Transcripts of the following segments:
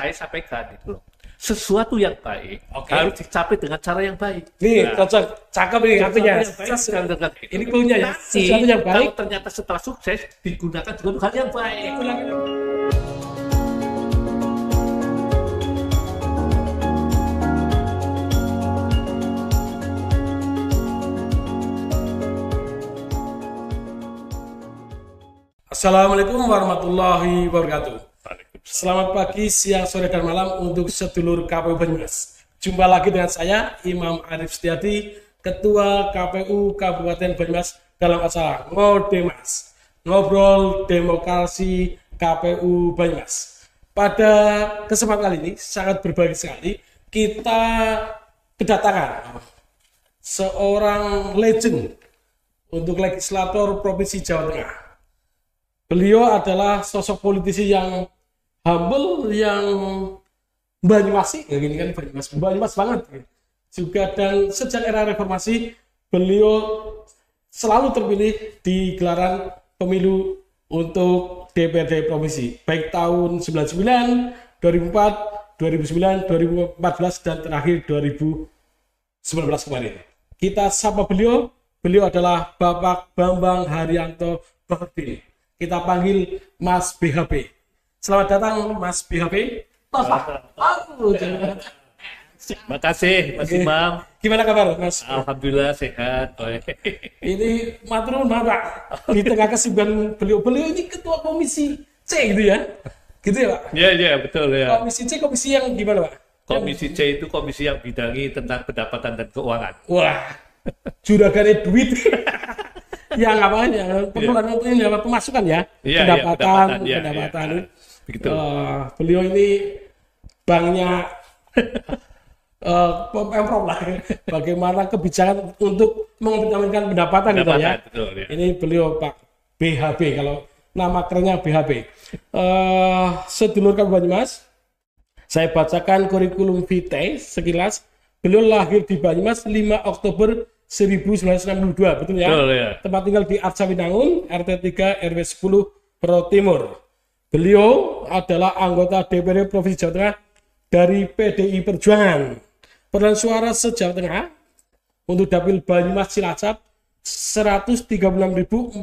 saya sampaikan itu loh. Sesuatu yang baik Oke. harus dicapai dengan cara yang baik. Nih, Nah, cocok. Cakep ini artinya. Ini punya ya. Sesuatu yang baik. Kalau ternyata setelah sukses digunakan juga untuk hal yang baik. Assalamualaikum warahmatullahi wabarakatuh. Selamat pagi, siang, sore, dan malam untuk sedulur KPU Banyumas. Jumpa lagi dengan saya, Imam Arif Setiati, Ketua KPU Kabupaten Banyumas dalam acara Ngodemas, Ngobrol Demokrasi KPU Banyumas. Pada kesempatan kali ini, sangat berbahagia sekali, kita kedatangan seorang legend untuk legislator Provinsi Jawa Tengah. Beliau adalah sosok politisi yang humble, yang Banyumasi, ya gini kan Banyumas, Banyumas banget. Juga dan sejak era reformasi, beliau selalu terpilih di gelaran pemilu untuk DPRD provinsi, baik tahun 99, 2004, 2009, 2014 dan terakhir 2019 kemarin. Kita sapa beliau, beliau adalah Bapak Bambang Haryanto Bahti. Kita panggil Mas BHP. Selamat datang Mas BHP. Jangan. Terima kasih, Mas. Imam. Gimana kabar Mas? Alhamdulillah sehat. Oh, Ini matur nuwun Pak. Di tengah kesibukan beliau, beliau ini ketua komisi C gitu ya. Gitu ya Pak. Ya, ya, betul ya. Komisi C komisi yang gimana Pak? Komisi C itu komisi yang bidangi tentang pendapatan dan keuangan. Wah, juragannya duit. yang apa ya? Pengeluaran ini apa pemasukan ya? Iya, iya, pendapatan, pendapatan, iya, pendapatan. iya. Begitu. Eh, beliau ini banknya eh pemprov lah. Bagaimana kebijakan untuk mengoptimalkan pendapatan, gitu ya? Pendapatan, betul, ya. Ini beliau Pak BHB kalau nama kerennya BHB. Eh sedulur Kabupaten Banyumas, saya bacakan kurikulum vitae sekilas. Beliau lahir di Banyumas 5 Oktober 1962, betul ya? Betul, ya. Tempat tinggal di Arca Winangun, RT 3 RW 10 Pro Timur. Beliau adalah anggota DPRD Provinsi Jawa Tengah dari PDI Perjuangan. Peran suara se-Jawa Tengah untuk dapil Banyumas Cilacap 136.423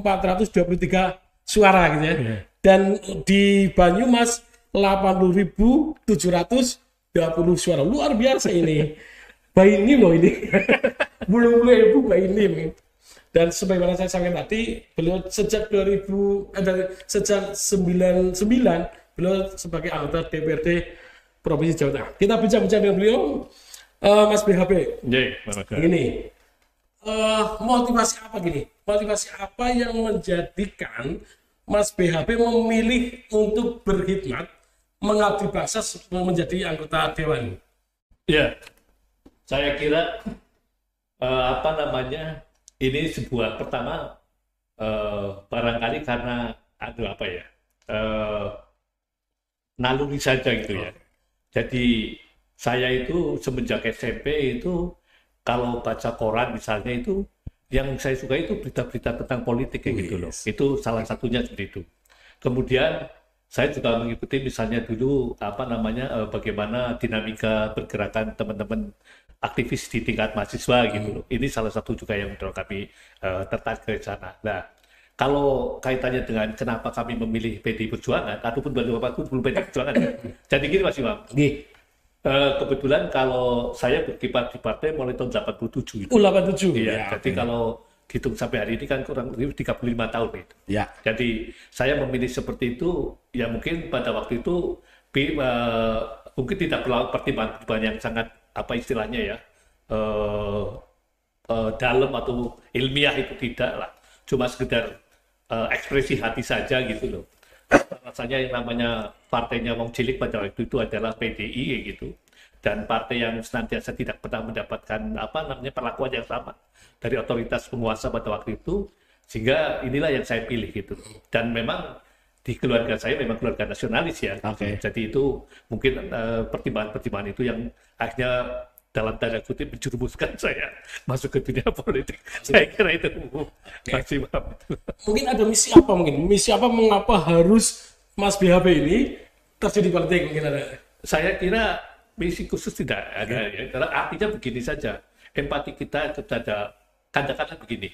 suara gitu ya. Dan di Banyumas 80.720 suara. Luar biasa ini. Bayi ini loh ini. Belum ibu bayi ini. Dan sebagaimana saya sampaikan tadi, beliau sejak 2000 eh, dari sejak 99 beliau sebagai anggota DPRD Provinsi Jawa Tengah. Kita bincang-bincang dengan beliau, Eh, Mas BHP. Bapak. Ini eh, motivasi apa gini? Motivasi apa yang menjadikan Mas BHP memilih untuk berkhidmat mengabdi bangsa menjadi anggota dewan? Ya, saya kira eh, apa namanya ini sebuah pertama eh, barangkali karena ada apa ya eh, naluri saja gitu ya. Jadi saya itu semenjak SMP itu kalau baca koran misalnya itu yang saya suka itu berita-berita tentang politik kayak gitu loh. Itu salah satunya seperti itu. Kemudian saya juga mengikuti misalnya dulu apa namanya eh, bagaimana dinamika pergerakan teman-teman aktivis di tingkat mahasiswa gitu loh. Ini salah satu juga yang mendorong kami eh, tertarik ke sana. Nah, kalau kaitannya dengan kenapa kami memilih PDI Perjuangan ataupun bapakku belum PDI Perjuangan. Jadi gini Mas Imam, Gih, Eh, kebetulan kalau saya berkiprah di partai mulai tahun 87 itu. U87. Iya, jadi kalau hitung sampai hari ini kan kurang lebih 35 tahun itu. Ya. Jadi saya memilih seperti itu, ya mungkin pada waktu itu eh, mungkin tidak perlu pertimbangan-pertimbangan yang sangat apa istilahnya ya eh, eh, dalam atau ilmiah itu tidak lah, cuma sekedar eh, ekspresi hati saja gitu loh. Rasanya yang namanya partainya Wong Cilik pada waktu itu adalah PDI ya gitu. Dan partai yang senantiasa tidak pernah mendapatkan apa namanya perlakuan yang sama dari otoritas penguasa pada waktu itu. Sehingga inilah yang saya pilih gitu. Dan memang di keluarga saya memang keluarga nasionalis ya Oke. jadi itu mungkin eh, pertimbangan-pertimbangan itu yang akhirnya dalam tanda kutip menjerumuskan saya masuk ke dunia politik saya kira itu maksimum Mungkin ada misi apa mungkin? Misi apa mengapa harus Mas BHP ini terjadi politik mungkin ada? saya kira misi khusus tidak ada ya. Karena artinya begini saja, empati kita kepada katakanlah begini.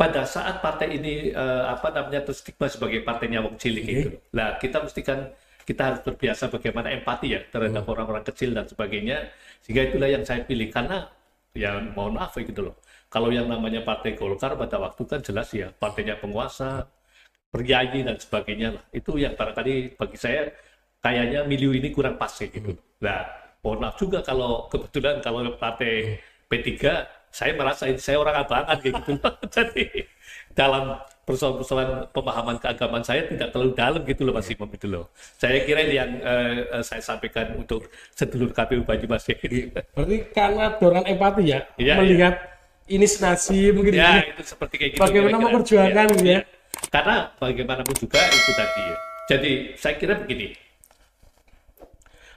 Pada saat partai ini eh, apa namanya terstigma sebagai partainya wong cilik Oke. itu. Nah, kita mesti kan kita harus terbiasa bagaimana empati ya terhadap Hmm. orang-orang kecil dan sebagainya. Sehingga itulah yang saya pilih karena ya mohon maaf ya gitu loh. Kalau yang namanya Partai Golkar pada waktu kan jelas ya partainya penguasa, priayi dan sebagainya lah. Itu yang barangkali bagi saya kayaknya milieu ini kurang pas ya gitu. Nah, mohon maaf juga kalau kebetulan kalau partai P3 saya merasa ini saya orang abangan kayak gitu. Jadi dalam persoalan-persoalan pemahaman keagamaan saya tidak terlalu dalam gitu loh Mas Imam itu loh. Saya kira ini yang eh, saya sampaikan untuk sedulur KPU Banyumas ya. Berarti karena dorongan empati ya, Iya, melihat ini senasib mungkin ya ini. itu seperti kayak gitu. bagaimana memperjuangkan Ya. gitu ya. Karena bagaimanapun juga itu tadi ya. Jadi saya kira begini.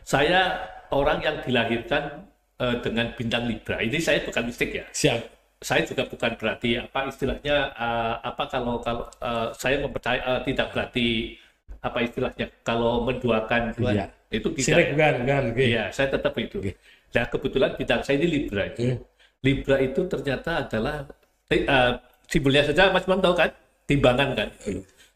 Saya orang yang dilahirkan eh, dengan bintang Libra. Ini saya bukan mistik ya. Siap. Saya juga bukan berarti apa istilahnya eh, apa kalau kalau eh, saya mempercayai eh, tidak berarti apa istilahnya kalau menduakan Tuhan Iya. itu tidak. Sirik bukan, bukan. Oke. Iya, saya tetap itu. Nah, kebetulan bidang saya ini Libra. itu. Oke. Libra itu ternyata adalah eh, simbolnya saja Mas Bang tahu kan? Timbangan kan.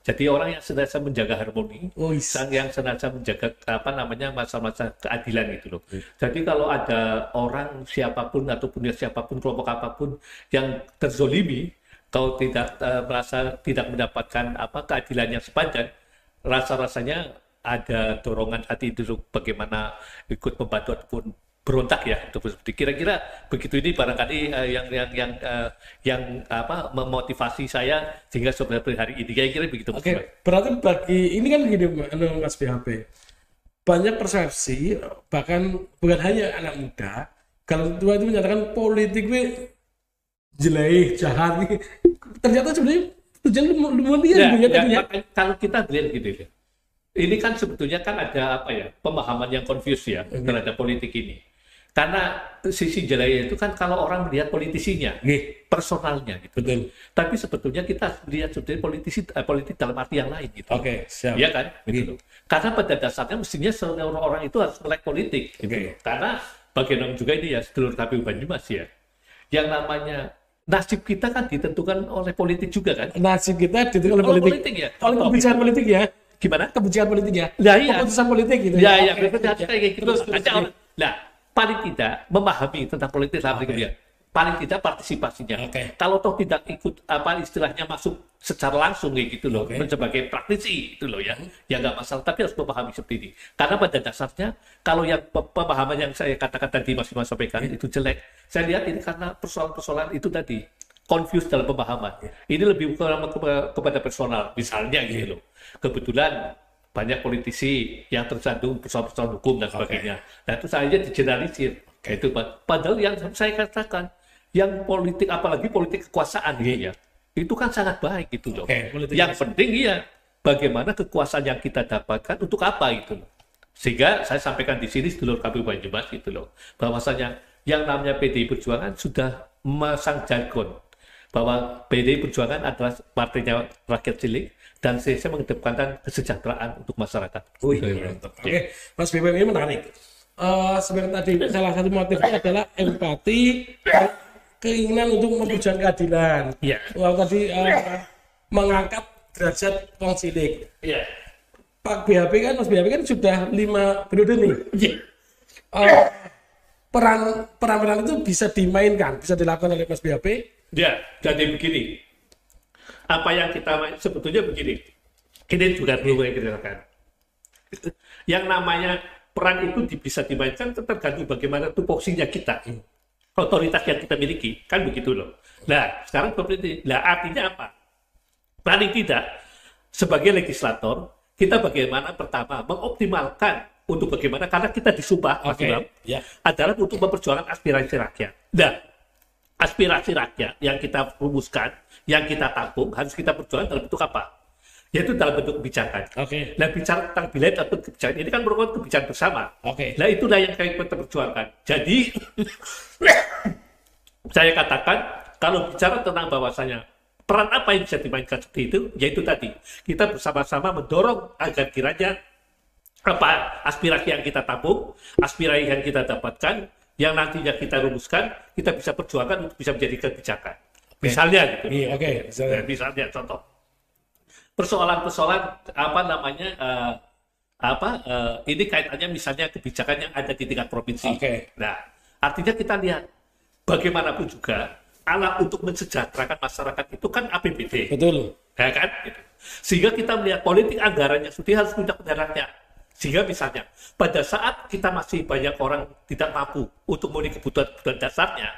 Jadi orang yang senantiasa menjaga harmoni, Oh, sang yang senantiasa menjaga apa namanya masa-masa keadilan itu loh. Jadi kalau ada orang siapa pun ataupun ya siapa pun kelompok apa pun yang terzolimi, kalau tidak eh, merasa tidak mendapatkan apa keadilan yang sepadan, rasa-rasanya ada dorongan hati itu bagaimana ikut membantu ataupun berontak ya seperti kira-kira begitu ini barangkali eh, yang yang yang eh, yang apa memotivasi saya sehingga sebenarnya hari ini kira-kira begitu Oke, Bang. berarti bagi ini kan gini anu, Mas BHP. Banyak persepsi bahkan bukan hanya anak muda, kalau tua itu menyatakan politik itu jelek, jahat. Ternyata sebenarnya tujuan mulia Ya, gitu ya, ya, kalau kita lihat gitu ya. Ini kan sebetulnya kan ada apa ya pemahaman yang confuse ya terhadap politik ini. Karena sisi jelek itu kan kalau orang melihat politisinya, Oke, personalnya gitu. betul. Tapi sebetulnya kita lihat sebetulnya politisi eh, politik dalam arti yang lain gitu. Oke, siap. Iya kan? Gitu loh. Karena pada dasarnya mestinya semua orang itu harus melek politik. Gitu. Loh. Karena bagaimana juga ini ya sedulur KPU Banyumas ya. Yang namanya nasib kita kan ditentukan oleh politik juga kan. Nasib kita ditentukan oleh Oleh politik. politik ya. Oleh kebijakan politik ya. Gimana? Kebijakan politik ya. Ya, iya. Keputusan politik gitu. Ya, ya, ya. kayak gitu. Terus, terus, terus. orang, nah, paling tidak memahami tentang politik Oke. dia. Paling tidak partisipasinya. Oke. Kalau toh tidak ikut apa istilahnya masuk secara langsung kayak gitu loh, Oke. sebagai praktisi itu loh ya, ya nggak masalah. Tapi harus memahami seperti ini. Karena pada dasarnya kalau yang pe- pemahaman yang saya katakan tadi Mas Bima sampaikan itu jelek, saya lihat ini karena persoalan-persoalan itu tadi confused dalam pemahaman. Ini lebih ke- kepada personal, misalnya gitu loh. Kebetulan banyak politisi yang tersandung persoalan-persoalan hukum dan sebagainya. Nah itu saja digeneralisir. Itu Pak. padahal yang saya katakan yang politik apalagi politik kekuasaan gitu ya. Itu kan sangat baik gitu loh. Politik yang penting iya bagaimana kekuasaan yang kita dapatkan untuk apa loh. Sehingga saya sampaikan di sini sedulur KPU Banyumas gitu loh. Bahwasanya yang namanya PDI Perjuangan sudah memasang jargon bahwa PDI Perjuangan adalah partainya rakyat cilik dan saya mengedepankan kesejahteraan untuk masyarakat. Wih, mantap. Oke, Mas BBM ini menarik. Eh sebenarnya tadi salah satu motifnya adalah empati, dan keinginan untuk memperjuangkan keadilan. Iya. Lalu tadi eh, mengangkat derajat wong cilik. Iya. Pak BHP kan, Mas BHP kan sudah lima periode nih. Iya. Eh, peran peran peran itu bisa dimainkan, bisa dilakukan oleh Mas BHP. Ya, jadi begini. Apa yang kita sebetulnya begini. Ini juga perlu yang kita katakan. Yang namanya peran itu bisa dimainkan tergantung bagaimana tupoksinya kita. Otoritas yang kita miliki. Kan begitu loh. Nah, sekarang seperti Nah, artinya apa? Paling tidak, sebagai legislator, kita bagaimana pertama mengoptimalkan untuk bagaimana karena kita disumpah Mas Imam, Ya. adalah untuk memperjuangkan aspirasi rakyat. Nah, aspirasi rakyat yang kita rumuskan, yang kita tampung, harus kita perjuangkan dalam bentuk apa? Yaitu dalam bentuk kebijakan. Oke. Nah, bicara tentang bilet atau kebijakan ini kan merupakan kebijakan bersama. Oke. Nah, itulah yang kita perjuangkan. Jadi, saya katakan, kalau bicara tentang bahwasanya peran apa yang bisa dimainkan seperti itu, yaitu tadi, kita bersama-sama mendorong agar kiranya apa aspirasi yang kita tabung, aspirasi yang kita dapatkan, yang nantinya kita rumuskan, kita bisa perjuangkan untuk bisa menjadi kebijakan. Misalnya gitu. Iya, oke. Misalnya. misalnya contoh persoalan-persoalan apa namanya uh, apa uh, ini kaitannya misalnya kebijakan yang ada di tingkat provinsi. Oke. Nah, artinya kita lihat bagaimanapun juga alat untuk mensejahterakan masyarakat itu kan APBD. Betul. Ya kan? Gitu. Sehingga kita melihat politik anggarannya sudah harus punya rakyat. Sehingga misalnya pada saat kita masih banyak orang tidak mampu untuk memenuhi kebutuhan-kebutuhan dasarnya,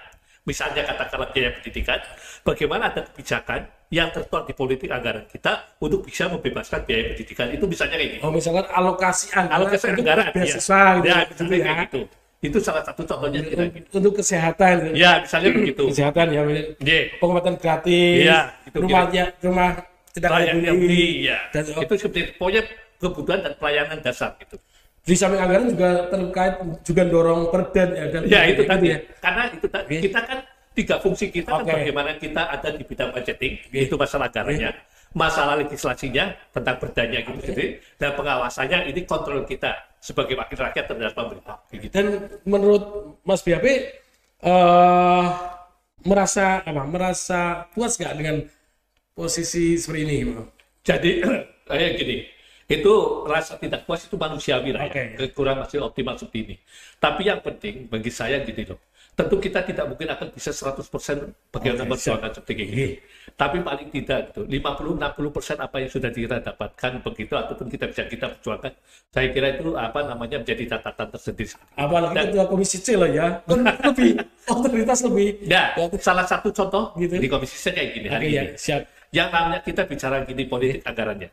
misalnya katakanlah biaya pendidikan, bagaimana ada kebijakan yang tertuang di politik anggaran kita untuk bisa membebaskan biaya pendidikan itu misalnya kayak gitu. Oh misalkan alokasi anggaran Alokasi untuk anggaran, beasiswa ya. gitu, Ya, gitu misalnya ya. kayak gitu. Itu salah satu contohnya gitu. Untuk kesehatan. gitu. Ya, misalnya begitu. Kesehatan ya. Iya. Pengobatan gratis. Iya, itu rumahnya rumah tidak Layak beli, ya. Dan Itu seperti pokoknya kebutuhan dan pelayanan dasar gitu. di samping anggaran juga terkait juga dorong perden ya. Dan Ya itu gitu tadi. ya. Karena itu tadi Oke. kita kan tiga fungsi kita Oke. kan bagaimana kita ada di bidang budgeting, Oke. itu masalah anggarannya. Masalah legislasinya tentang perdanya gitu, gitu. Dan pengawasannya ini kontrol kita sebagai wakil rakyat terhadap pemerintah. Gitu. Dan menurut Mas BAP eh merasa apa? Merasa puas nggak dengan posisi seperti ini? Jadi kayak gini, itu rasa tidak puas itu manusiawi lah Oke. ya, kurang masih optimal seperti ini. Tapi yang penting bagi saya gini loh, tentu kita tidak mungkin akan bisa 100% bagaimana Oke, perjuangan seperti ini. Tapi paling tidak gitu, 50-60% apa yang sudah kita dapatkan begitu ataupun kita bisa kita perjuangkan, saya kira itu apa namanya menjadi catatan tersendiri. Apalagi Dan- ketua komisi C lah ya, kan lebih otoritas lebih. Ya, salah satu contoh Gitu. di komisi saya kayak gini hari Oke ya, ini. siap, Yang namanya kita bicara gini politik anggarannya,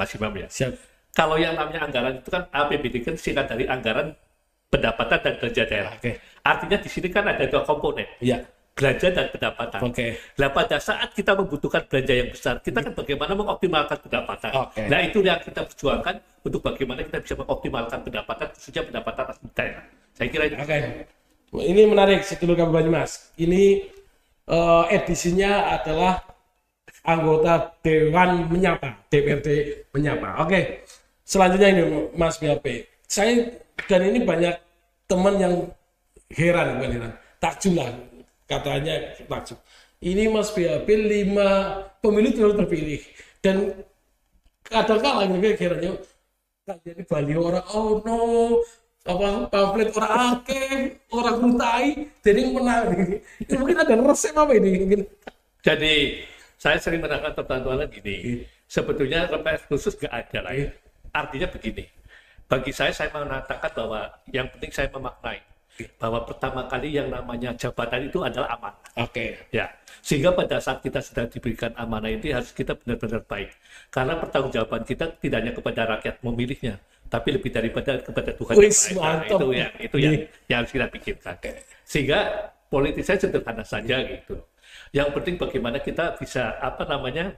Mas Imam ya. siap. Kalau yang namanya anggaran itu kan APBD kan singkat dari anggaran pendapatan dan belanja daerah. Oke. Artinya di sini kan ada dua komponen, Iya. belanja dan pendapatan. Oke. Nah pada saat kita membutuhkan belanja yang besar, kita kan bagaimana mengoptimalkan pendapatan. Oke. Nah itu yang kita perjuangkan untuk bagaimana kita bisa mengoptimalkan pendapatan, khususnya pendapatan asli daerah. Saya kira itu. Oke. Ini menarik sedulur Kabupaten Banyumas. Ini eh, edisinya adalah anggota Dewan Menyapa, DPRD Menyapa. Oke. Selanjutnya ini Mas BAP. Saya dan ini banyak teman yang heran, bukan heran. Takjub lah katanya takjub. Ini Mas BAP lima pemilu terlalu terpilih dan kadang-kadang lagi herannya tak jadi Bali orang oh no apa pamflet orang akeh orang kuntai jadi menang ini mungkin ada resep apa ini Jadi saya sering menangkan pertantuan gini, sebetulnya RPS khusus nggak ada lah ya. Artinya begini, bagi saya saya mengatakan bahwa yang penting saya memaknai bahwa pertama kali yang namanya jabatan itu adalah amanah. oke Ya, sehingga pada saat kita sudah diberikan amanah ini harus kita benar-benar baik. Karena pertanggungjawaban kita tidak hanya kepada rakyat memilihnya, tapi lebih daripada kepada Tuhan. Yang Wis, Esa. mantap. Itu ya, itu yang, Iya. yang harus kita pikirkan. Sehingga politik saya sederhana saja gitu. Yang penting bagaimana kita bisa apa namanya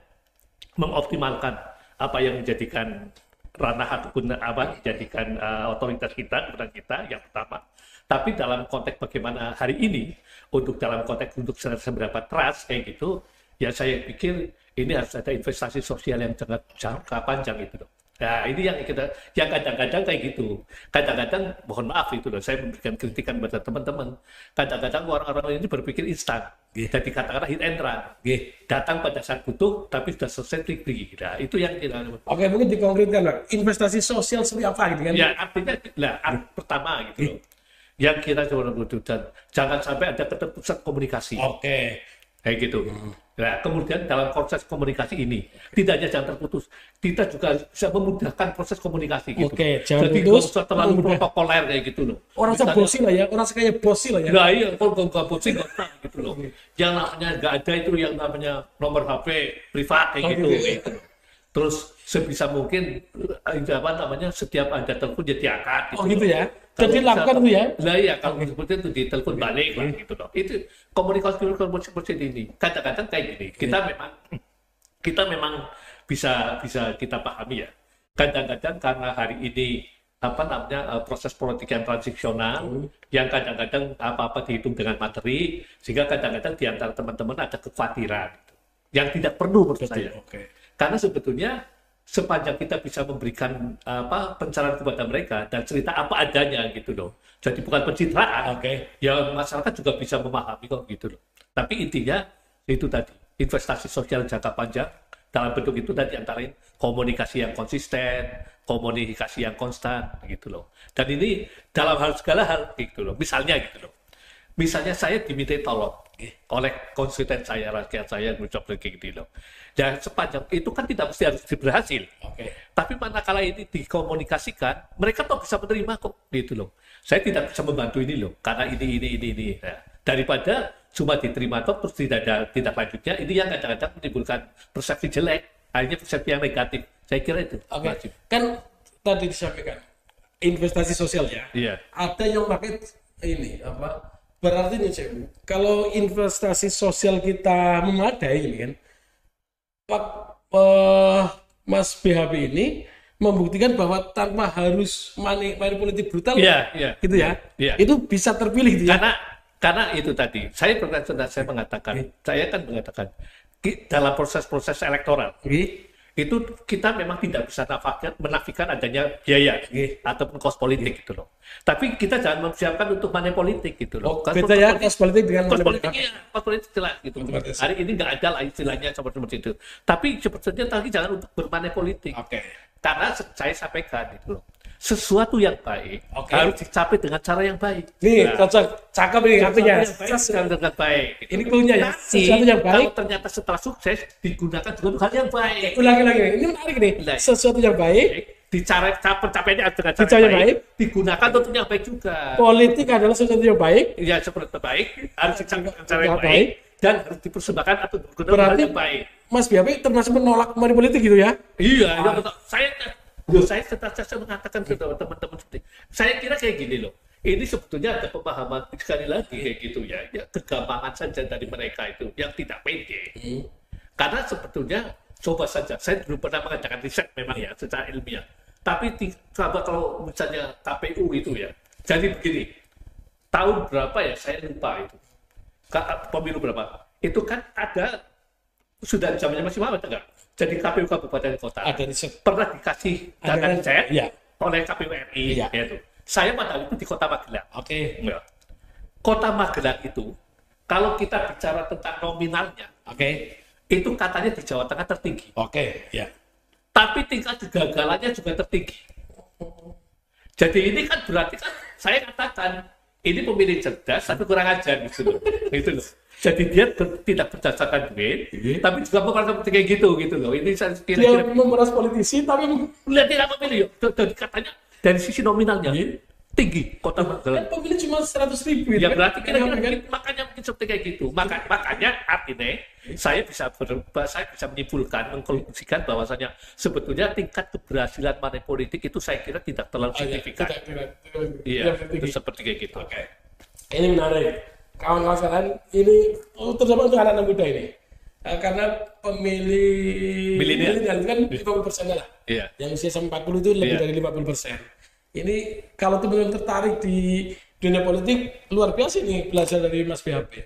mengoptimalkan apa yang menjadikan ranah ataupun apa menjadikan uh, otoritas kita kepada kita yang pertama. Tapi dalam konteks bagaimana hari ini untuk dalam konteks untuk se- seberapa trust kayak gitu, ya saya pikir ini harus ada investasi sosial yang sangat jangka panjang itu. loh. Nah ini yang kita, yang kadang-kadang kayak gitu. Kadang-kadang mohon maaf itu loh, saya memberikan kritikan pada teman-teman. Kadang-kadang orang-orang ini berpikir instan. Iya. Jadi katakanlah hit and run oke datang pada saat butuh tapi sudah selesai pergi. Nah, itu yang kita oke mungkin dikonkretkan Pak. investasi sosial seperti apa gitu kan ya artinya lah art- pertama gitu loh. Yang kita coba butuh dan jangan sampai ada keterputusan komunikasi oke kayak gitu. Nah, kemudian dalam proses komunikasi ini tidak hanya jangan terputus, kita juga bisa memudahkan proses komunikasi gitu. Oke, jangan Jadi putus, usah terlalu mudah. protokoler kayak gitu loh. orang Misalnya- sebosi lah ya orang sekaya bosi lah ya Nah iya, kalau nggak nggak bosi nggak usah gitu loh. Yang namanya nggak ada itu yang namanya nomor HP privat kayak Oh, gitu. gitu. gitu. Terus sebisa mungkin eh, apa namanya setiap ada telepon jadi diangkat. oh gitu ya Bisa- lakukan itu ya Lah iya kalau seperti itu ditelepon balik lah gitu loh. Itu komunikasi komunikasi seperti ini. Kadang-kadang kayak gini. Kita memang kita memang bisa bisa kita pahami ya. Kadang-kadang karena hari ini apa namanya eh, proses politik yang transisional yang kadang-kadang apa-apa dihitung dengan materi sehingga kadang-kadang di antara teman-teman ada kekhawatiran gitu. yang tidak perlu menurut saya. oke Karena sebetulnya sepanjang kita bisa memberikan apa pencerahan kepada mereka dan cerita apa adanya gitu loh. Jadi bukan pencitraan. Oke. Ya masyarakat juga bisa memahami kok gitu loh. Tapi intinya itu tadi investasi sosial jangka panjang dalam bentuk itu tadi antara komunikasi yang konsisten, komunikasi yang konstan gitu loh. Dan ini dalam hal segala hal gitu loh. Misalnya gitu loh. Misalnya saya diminta tolong oleh konsultan saya, rakyat saya, kayak gitu loh. Dan sepanjang itu kan tidak mesti harus berhasil. Oke. Tapi manakala ini dikomunikasikan, mereka tuh bisa menerima kok gitu loh. Saya tidak bisa membantu ini loh, karena ini ini ini ini. Nah, daripada cuma diterima toh terus tidak ada tindak lanjutnya, ini yang kadang-kadang menimbulkan persepsi jelek, akhirnya persepsi yang negatif. Saya kira itu. Oke. wajib. Kan tadi disampaikan investasi sosial ya. Iya. Ada yang pakai ini apa? Berarti nih Cek, kalau investasi sosial kita memadai ini kan, Pak eh, Mas BHP ini membuktikan bahwa tanpa harus money, money politik brutal, Iya, iya. gitu ya, Iya. itu bisa terpilih gitu ya. Karena karena itu tadi, saya pernah saya mengatakan, saya kan mengatakan dalam proses-proses elektoral Oke. Itu kita memang tidak bisa nafikan, menafikan adanya biaya Oke. ataupun kos politik gitu loh. Tapi kita jangan mempersiapkan untuk money politik gitu Oh, loh. Beda kos ya politik- kos politik dengan Kos politik iya, kos politik jelas gitu. Hari ini nggak ada lah istilahnya seperti seperti itu. Tapi sebetulnya tadi jangan untuk bermoney politik. Oke. Karena se- saya sampaikan gitu loh. Sesuatu yang baik Oke. harus dicapai dengan cara yang baik. Nih, Nah, cocok, cakep ini artinya. sesuatu yang baik secara dengan baik. gitu. Ini cluenya ya, sesuatu yang baik. Kalau ternyata setelah sukses digunakan juga untuk hal yang baik. Ulangi-ulangi, ini menarik nih. Nah. Sesuatu yang baik, Dicara pencapaiannya dengan cara yang baik, baik. digunakan untuk yang baik juga. politik adalah sesuatu yang baik, Ya seperti terbaik harus dicapai dengan cara yang baik baik. dan harus dipersembahkan atau digunakan hal yang baik. Mas BHP termasuk menolak money politik gitu ya? Iya, iya betul. Saya loh, saya senantiasa mengatakan ke teman-teman seperti saya kira kayak gini loh. Ini sebetulnya ada pemahaman sekali lagi kayak gitu ya, ya kegampangan saja dari mereka itu yang tidak pede. Karena sebetulnya coba saja, saya belum pernah mengadakan riset memang ya secara ilmiah. Tapi coba kalau misalnya KPU itu ya, jadi begini, tahun berapa ya saya lupa itu, pemilu berapa? Itu kan ada sudah zamannya masih Muhammad enggak? Jadi KPU kabupaten kota Ada riset. pernah dikasih kan? cek Iya. oleh KPU RI Iya. yaitu. Saya pada waktu itu di kota Magelang. Oke. Ya. Kota Magelang itu kalau kita bicara tentang nominalnya Oke. itu katanya di Jawa Tengah tertinggi. Oke. Ya. Tapi tingkat kegagalannya juga tertinggi. Jadi ini kan berarti kan saya katakan ini pemilih cerdas tapi kurang ajar gitu loh. gitu loh. Jadi dia ber- tidak berdasarkan duit, Iya. tapi juga bukan seperti kayak gitu gitu loh. Ini saya Dia kira-kira memeras politisi tapi lihat tidak memilih. Dari katanya dari sisi nominalnya Iya. Tinggi kota kan Magelang. pemilih cuma 100 ribu. Ya kan? berarti kira-kira Kan? mungkin- makanya mungkin seperti kayak gitu. Maka, makanya artinya saya bisa ber, saya bisa menyimpulkan, mengkonklusikan bahwasanya sebetulnya tingkat keberhasilan money politik itu saya kira tidak terlalu Oh, iya. signifikan. Iya, tidak itu seperti kayak gitu. Oke. Ini menarik. Kawan-kawan sekalian, ini terutama untuk anak-anak muda ini. Eh, karena pemilih Milenial. kan 50 persen lah. Iya. Yang usia sampai 40 itu lebih Iya. dari 50 persen. Ini kalau teman-teman tertarik di dunia politik, luar biasa nih belajar dari Mas BHP.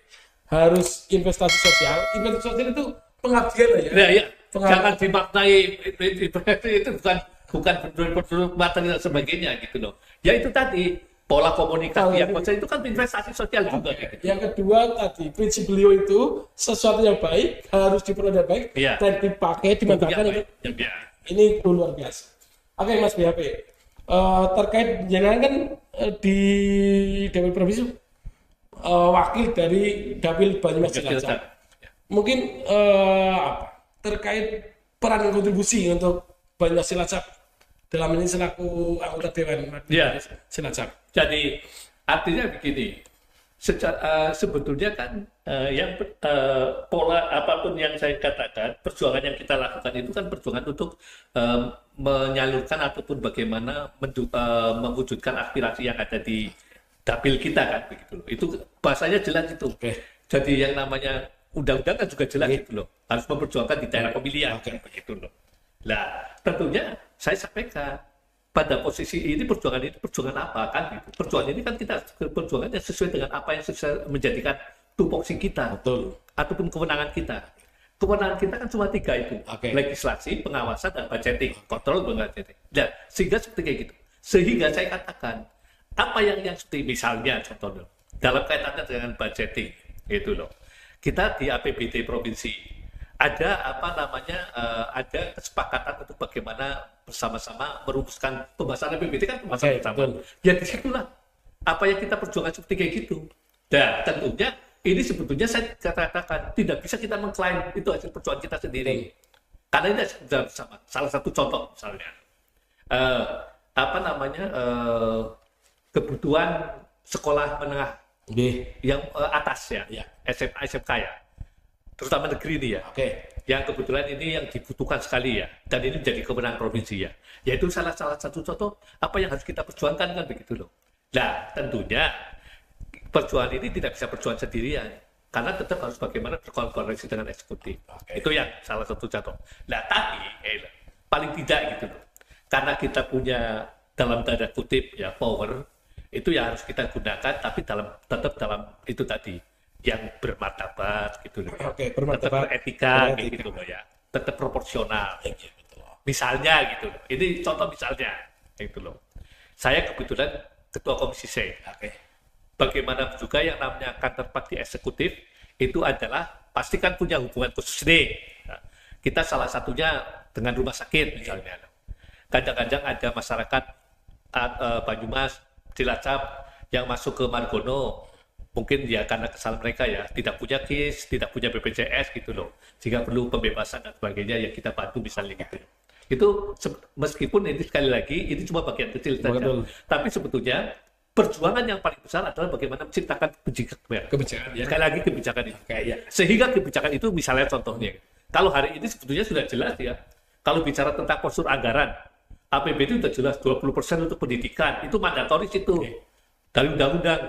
Harus investasi sosial. Investasi sosial itu pengabdian ya. Nah, ya, Pengaruh. jangan dimaknai itu bukan bukan berdua materi dan sebagainya gitu loh. Ya itu tadi pola komunikasi yang itu kan investasi sosial juga. Gitu. Yang kedua tadi prinsip beliau itu sesuatu yang baik harus diperoleh baik Iya. dan dipakai dimanfaatkan Ya, ya, ya. ini itu luar biasa. Oke Mas BHP, Eh, terkait jenengan kan eh, di Dapil Provinsi eh, wakil dari Dapil Banyumas Cilacap. Mungkin eh, apa terkait peran dan kontribusi untuk Banyumas Cilacap dalam ini selaku anggota Dewan. Cilacap. Jadi artinya begini, secara, eh, sebetulnya kan eh, yang eh, pola apa pun yang saya katakan, perjuangan yang kita lakukan itu kan perjuangan untuk eh, menyalurkan ataupun bagaimana mendu- eh, mewujudkan aspirasi yang ada di dapil kita kan begitu loh. Itu bahasanya jelas itu. Oke. Jadi yang namanya undang-undang kan juga jelas gitu loh. Harus memperjuangkan di daerah pemilihan Oke. begitu loh. Nah, tentunya saya sampaikan pada posisi ini perjuangan ini perjuangan apa kan gitu. Perjuangan ini kan kita perjuangan yang sesuai dengan apa yang sesuai menjadikan tupoksi kita Betul. ataupun kewenangan kita. kewenangan kita kan cuma tiga itu. Oke. Legislasi, pengawasan, dan budgeting. Kontrol budgeting. Dan sehingga seperti kayak gitu. Sehingga saya katakan, apa yang yang seperti misalnya contohnya, dalam kaitannya dengan budgeting, itu loh. Kita di APBD provinsi, ada apa namanya, eh, ada kesepakatan untuk bagaimana bersama-sama merumuskan pembahasan APBD kan pembahasan Oke, bersama. betul. Ya di situlah apa yang kita perjuangkan seperti kayak gitu. Dan tentunya ini sebetulnya saya katakan tidak bisa kita mengklaim itu hasil perjuangan kita sendiri. Karena ini sudah bersama. Salah satu contoh misalnya eh, apa namanya eh, kebutuhan sekolah menengah B. yang eh, atas ya, Ya. SMA SMK ya, terutama negeri ini ya. Oke. yang kebetulan ini yang dibutuhkan sekali ya. Dan ini menjadi kewenangan provinsi ya. Yaitu salah salah satu contoh apa yang harus kita perjuangkan kan begitu loh. Nah tentunya perjuangan ini tidak bisa perjuangan sendirian. Karena tetap harus bagaimana berkolaborasi dengan eksekutif. Oke. itu yang salah satu contoh. Nah tapi eh, paling tidak gitu loh. Karena kita punya dalam tanda kutip ya power itu yang harus kita gunakan tapi dalam tetap dalam itu tadi yang bermartabat gitu loh Oke, tetap bermartabat. beretika Beretika. gitu loh ya tetap proporsional Iya, betul. misalnya gitu loh ini contoh misalnya gitu loh saya kebetulan ketua komisi C Oke. bagaimana juga yang namanya kantor di eksekutif itu adalah pasti kan punya hubungan khusus nih Nah, kita salah satunya dengan rumah sakit misalnya kadang-kadang ada masyarakat eh, Banyumas Cilacap yang masuk ke Margono mungkin ya karena kesalahan mereka ya. Tidak punya KIS, tidak punya BPJS gitu loh. Sehingga perlu pembebasan dan sebagainya ya kita bantu misalnya gitu. Itu meskipun ini sekali lagi ini cuma bagian kecil saja. Betul. tapi sebetulnya perjuangan yang paling besar adalah bagaimana menciptakan kebijakan Kebijakan ya. sekali lagi kebijakan itu Oke, ya. sehingga kebijakan itu misalnya contohnya kalau hari ini sebetulnya sudah jelas ya kalau bicara tentang postur anggaran APBD itu sudah jelas 20% untuk pendidikan. Itu mandatoris itu dari undang-undang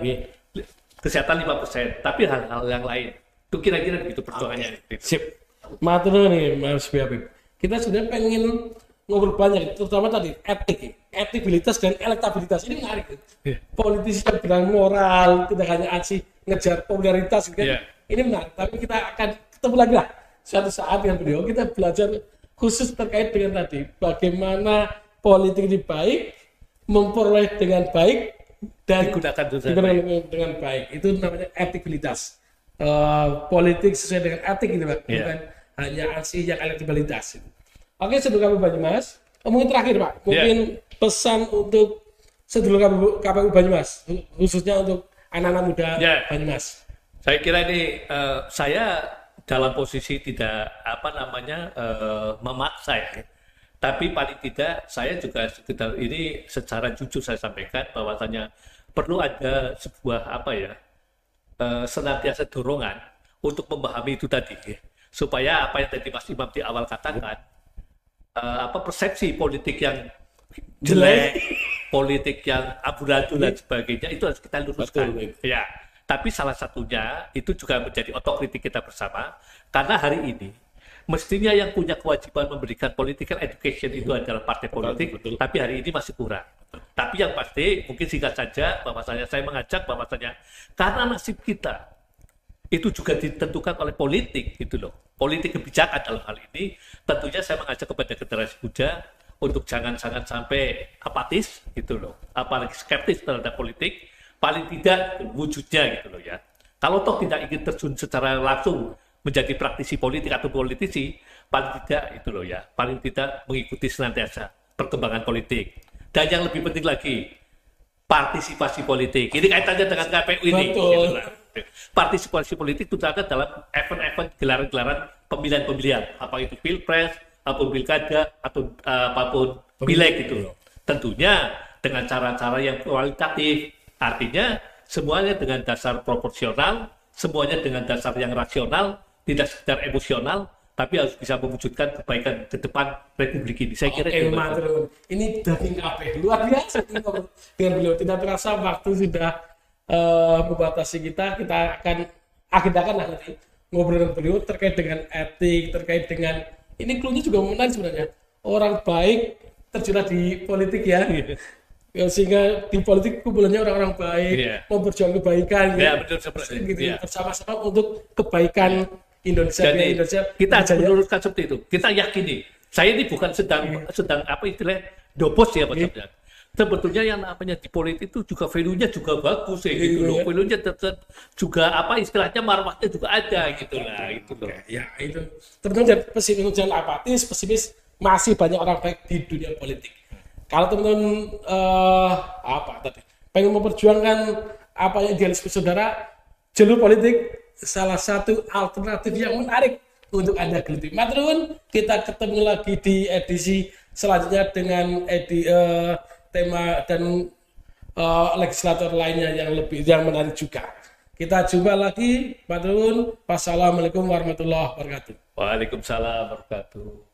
kesehatan 5% tapi hal-hal yang lain itu kira-kira begitu perjuangannya Sip. Matur nih Mas Habib. Kita sebenarnya pengen ngobrol banyak, terutama tadi etik, etibilitas dan elektabilitas ini menarik. Iya. Politisi yang bilang moral, tidak hanya aksi ngejar popularitas, gitu kan. Iya. Ini menarik. Tapi kita akan ketemu lagi lah suatu saat dengan beliau. Kita belajar khusus terkait dengan tadi bagaimana politik ini baik, memperoleh dengan baik dan Digunakan dengan digunakan dengan baik. Itu namanya etibilitas. Eh, politik sesuai dengan etik ini, Pak. Iya. Bukan hanya aksi yang elektabilitas. Oke, sedulur KPU Banyumas. Oh, mungkin terakhir, Pak. Mungkin pesan untuk sedulur KPU, KPU Banyumas, khususnya untuk anak-anak muda Ya. Banyumas. Saya kira ini eh, saya dalam posisi tidak apa namanya eh, memaksa ya. Tapi paling tidak saya juga sekitar ini secara jujur saya sampaikan bahwasanya perlu ada sebuah apa ya eh, senantiasa dorongan untuk memahami itu tadi ya. supaya apa yang tadi Mas Imam di awal katakan eh, apa persepsi politik yang jelek, politik yang amburadul dan sebagainya itu harus kita luruskan. Betul, Ya, tapi salah satunya itu juga menjadi otokritik kita bersama karena hari ini mestinya yang punya kewajiban memberikan political education itu adalah partai politik, betul. tapi hari ini masih kurang. Tapi yang pasti mungkin singkat saja bahwasanya saya mengajak bahwasanya karena nasib kita itu juga ditentukan oleh politik gitu loh. Politik kebijakan dalam hal ini tentunya saya mengajak kepada generasi muda untuk jangan jangan sampai apatis gitu loh. Apalagi skeptis terhadap politik, paling tidak wujudnya gitu loh ya. Kalau toh tidak ingin terjun secara langsung menjadi praktisi politik atau politisi, paling tidak itu loh ya, paling tidak mengikuti senantiasa perkembangan politik. Dan yang lebih penting lagi, partisipasi politik. Ini kaitannya dengan KPU ini. Betul. gitu lah. Partisipasi politik itu ada dalam event-event gelaran-gelaran pemilihan-pemilihan, apa itu pilpres, apa pun pilkada, atau eh, apa pun pileg gitu. Tentunya dengan cara-cara yang kualitatif, artinya semuanya dengan dasar proporsional, semuanya dengan dasar yang rasional, tidak sekedar emosional, tapi harus bisa mewujudkan kebaikan ke depan Republik ini. Saya kira Oke, nuwun. Ini daging KP luar biasa dengan beliau. Tidak terasa waktu sudah eh, membatasi kita. Kita akan agendakan lah nanti ngobrol dengan beliau terkait dengan etik, terkait dengan ini clue-nya juga menarik sebenarnya. Orang baik terjun di politik ya. Ya, sehingga di politik kumpulannya orang-orang baik, Iya. mau berjuang kebaikan Ya, betul gitu, Iya. bersama-sama untuk kebaikan Indonesia Jadi biar Indonesia kita harus berjaya. menurutkan seperti itu. Kita yakini. Saya ini bukan sedang Iya. sedang apa istilahnya dobos ya maksudnya. Sebetulnya yang namanya di politik itu juga value-nya juga bagus ya gitu Iya. loh. Value-nya tetap juga apa istilahnya marwahnya juga ada gitu lah itu loh. ya itu teman-teman jangan pesimis jangan apatis pesimis masih banyak orang baik di dunia politik kalau teman-teman eh, apa tadi pengen memperjuangkan apa yang idealisme saudara jalur politik salah satu alternatif yang menarik untuk anda geluti. Matrun kita ketemu lagi di edisi selanjutnya dengan edi, eh, tema dan eh, legislator lainnya yang lebih yang menarik juga. Kita jumpa lagi matrun wassalamualaikum warahmatullahi wabarakatuh. Waalaikumsalam warahmatullahi wabarakatuh.